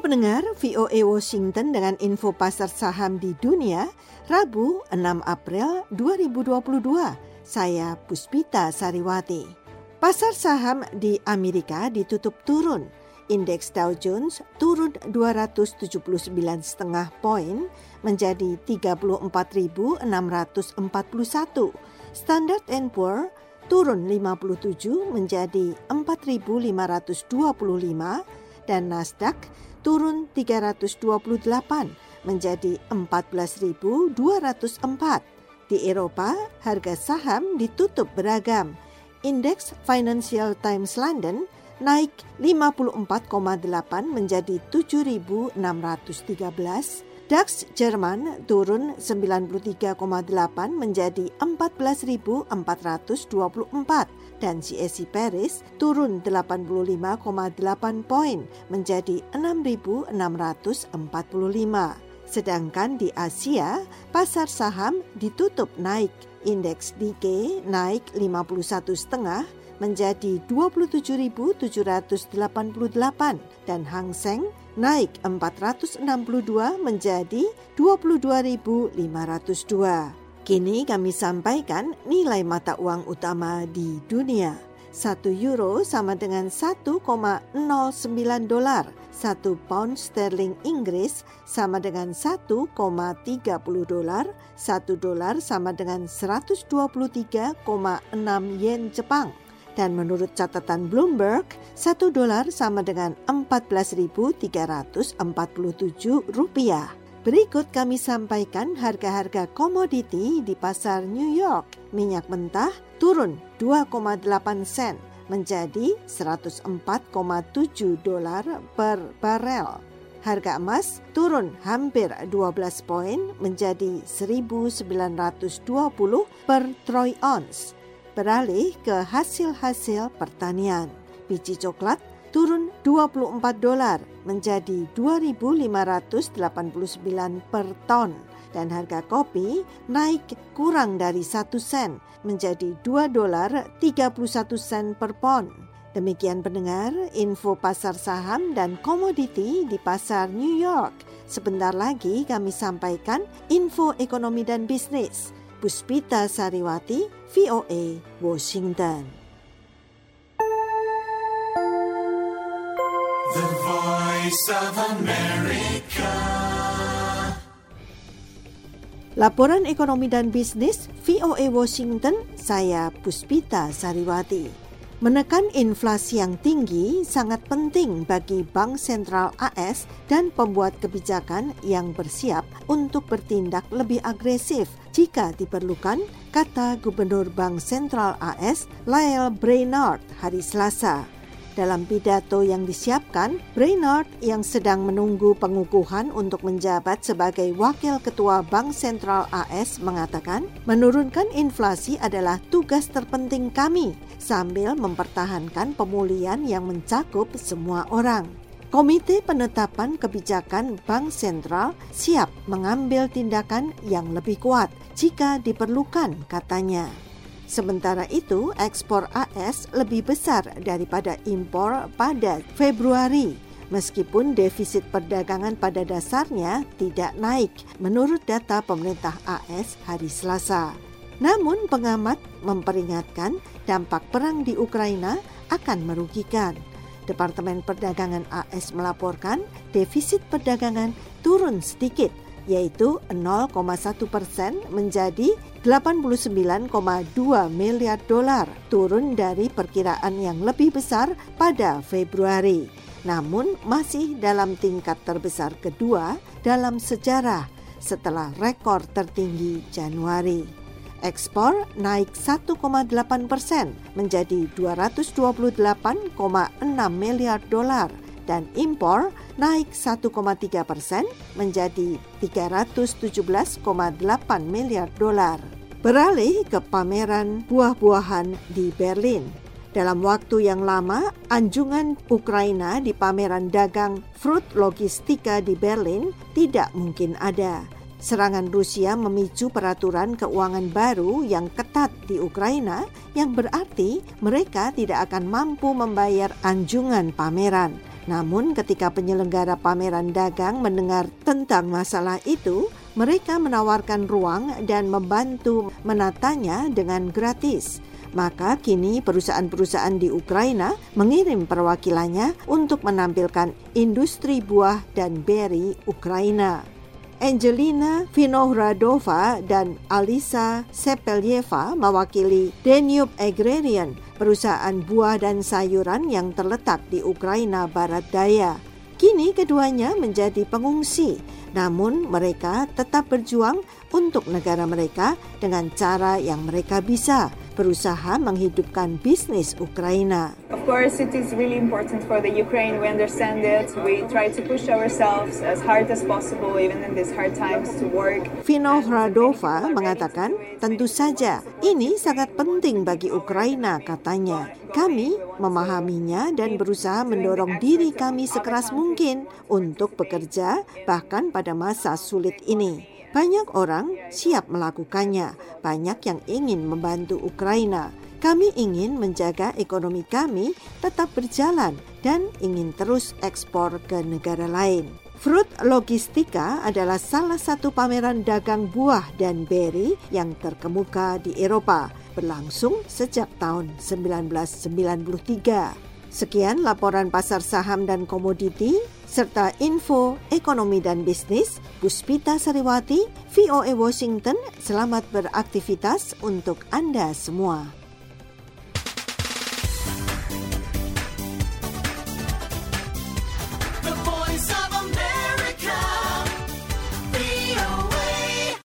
Pendengar VOA Washington dengan info pasar saham di dunia Rabu 6 April 2022. Saya Puspita Sariwati. Pasar saham di Amerika ditutup turun. Indeks Dow Jones turun 279,5 poin menjadi 34.641. Standard Poor turun 57 menjadi 4.525 dan Nasdaq turun 328 menjadi 14.204. Di Eropa, harga saham ditutup beragam. Indeks Financial Times London naik 54,8 menjadi 7.613 DAX Jerman turun 93,8 menjadi 14.424 dan CAC Paris turun 85,8 poin menjadi 6.645. Sedangkan di Asia, pasar saham ditutup naik. Indeks Nikkei naik 51,5 menjadi 27.788 dan Hang Seng naik 462 menjadi 22.502. Kini kami sampaikan nilai mata uang utama di dunia. 1 euro sama dengan 1,09 dolar. 1 pound sterling Inggris sama dengan 1,30 dolar. 1 dolar sama dengan 123,6 yen Jepang dan menurut catatan Bloomberg, 1 dolar sama dengan 14.347 rupiah. Berikut kami sampaikan harga-harga komoditi di pasar New York. Minyak mentah turun 2,8 sen menjadi 104,7 dolar per barel. Harga emas turun hampir 12 poin menjadi 1920 per troy ounce beralih ke hasil-hasil pertanian. Biji coklat turun 24 dolar menjadi 2.589 per ton dan harga kopi naik kurang dari 1 sen menjadi 2 dolar 31 sen per pon. Demikian pendengar info pasar saham dan komoditi di pasar New York. Sebentar lagi kami sampaikan info ekonomi dan bisnis. Puspita Sariwati, VOA, Washington. Voice of America. Laporan ekonomi dan bisnis VOA Washington, saya Puspita Sariwati. Menekan inflasi yang tinggi sangat penting bagi Bank Sentral AS dan pembuat kebijakan yang bersiap untuk bertindak lebih agresif jika diperlukan, kata Gubernur Bank Sentral AS Lyle Brainard hari Selasa. Dalam pidato yang disiapkan, Brainard yang sedang menunggu pengukuhan untuk menjabat sebagai Wakil Ketua Bank Sentral AS mengatakan, menurunkan inflasi adalah tugas terpenting kami sambil mempertahankan pemulihan yang mencakup semua orang. Komite Penetapan Kebijakan Bank Sentral siap mengambil tindakan yang lebih kuat jika diperlukan, katanya. Sementara itu, ekspor AS lebih besar daripada impor pada Februari, meskipun defisit perdagangan pada dasarnya tidak naik menurut data pemerintah AS hari Selasa. Namun pengamat memperingatkan dampak perang di Ukraina akan merugikan. Departemen Perdagangan AS melaporkan defisit perdagangan turun sedikit yaitu 0,1 persen menjadi 89,2 miliar dolar, turun dari perkiraan yang lebih besar pada Februari. Namun masih dalam tingkat terbesar kedua dalam sejarah setelah rekor tertinggi Januari. Ekspor naik 1,8 persen menjadi 228,6 miliar dolar dan impor naik 1,3 persen menjadi 317,8 miliar dolar. Beralih ke pameran buah-buahan di Berlin. Dalam waktu yang lama, anjungan Ukraina di pameran dagang Fruit Logistika di Berlin tidak mungkin ada. Serangan Rusia memicu peraturan keuangan baru yang ketat di Ukraina, yang berarti mereka tidak akan mampu membayar anjungan pameran. Namun ketika penyelenggara pameran dagang mendengar tentang masalah itu, mereka menawarkan ruang dan membantu menatanya dengan gratis. Maka kini perusahaan-perusahaan di Ukraina mengirim perwakilannya untuk menampilkan industri buah dan beri Ukraina. Angelina Vinohradova dan Alisa Sepelyeva mewakili Danube Agrarian, perusahaan buah dan sayuran yang terletak di Ukraina Barat Daya. Kini keduanya menjadi pengungsi, namun mereka tetap berjuang untuk negara mereka dengan cara yang mereka bisa berusaha menghidupkan bisnis Ukraina. Of course, it is really important for the Ukraine. We understand it. We try to push ourselves as hard as possible, even in these hard times, to work. Vino Hradova mengatakan, tentu saja ini sangat penting bagi Ukraina, katanya. Kami memahaminya dan berusaha mendorong diri kami sekeras mungkin untuk bekerja, bahkan pada masa sulit ini. Banyak orang siap melakukannya, banyak yang ingin membantu Ukraina. Kami ingin menjaga ekonomi kami tetap berjalan dan ingin terus ekspor ke negara lain. Fruit Logistika adalah salah satu pameran dagang buah dan beri yang terkemuka di Eropa, berlangsung sejak tahun 1993. Sekian laporan pasar saham dan komoditi serta info ekonomi dan bisnis. Puspita Sariwati, VOA Washington, selamat beraktivitas untuk Anda semua.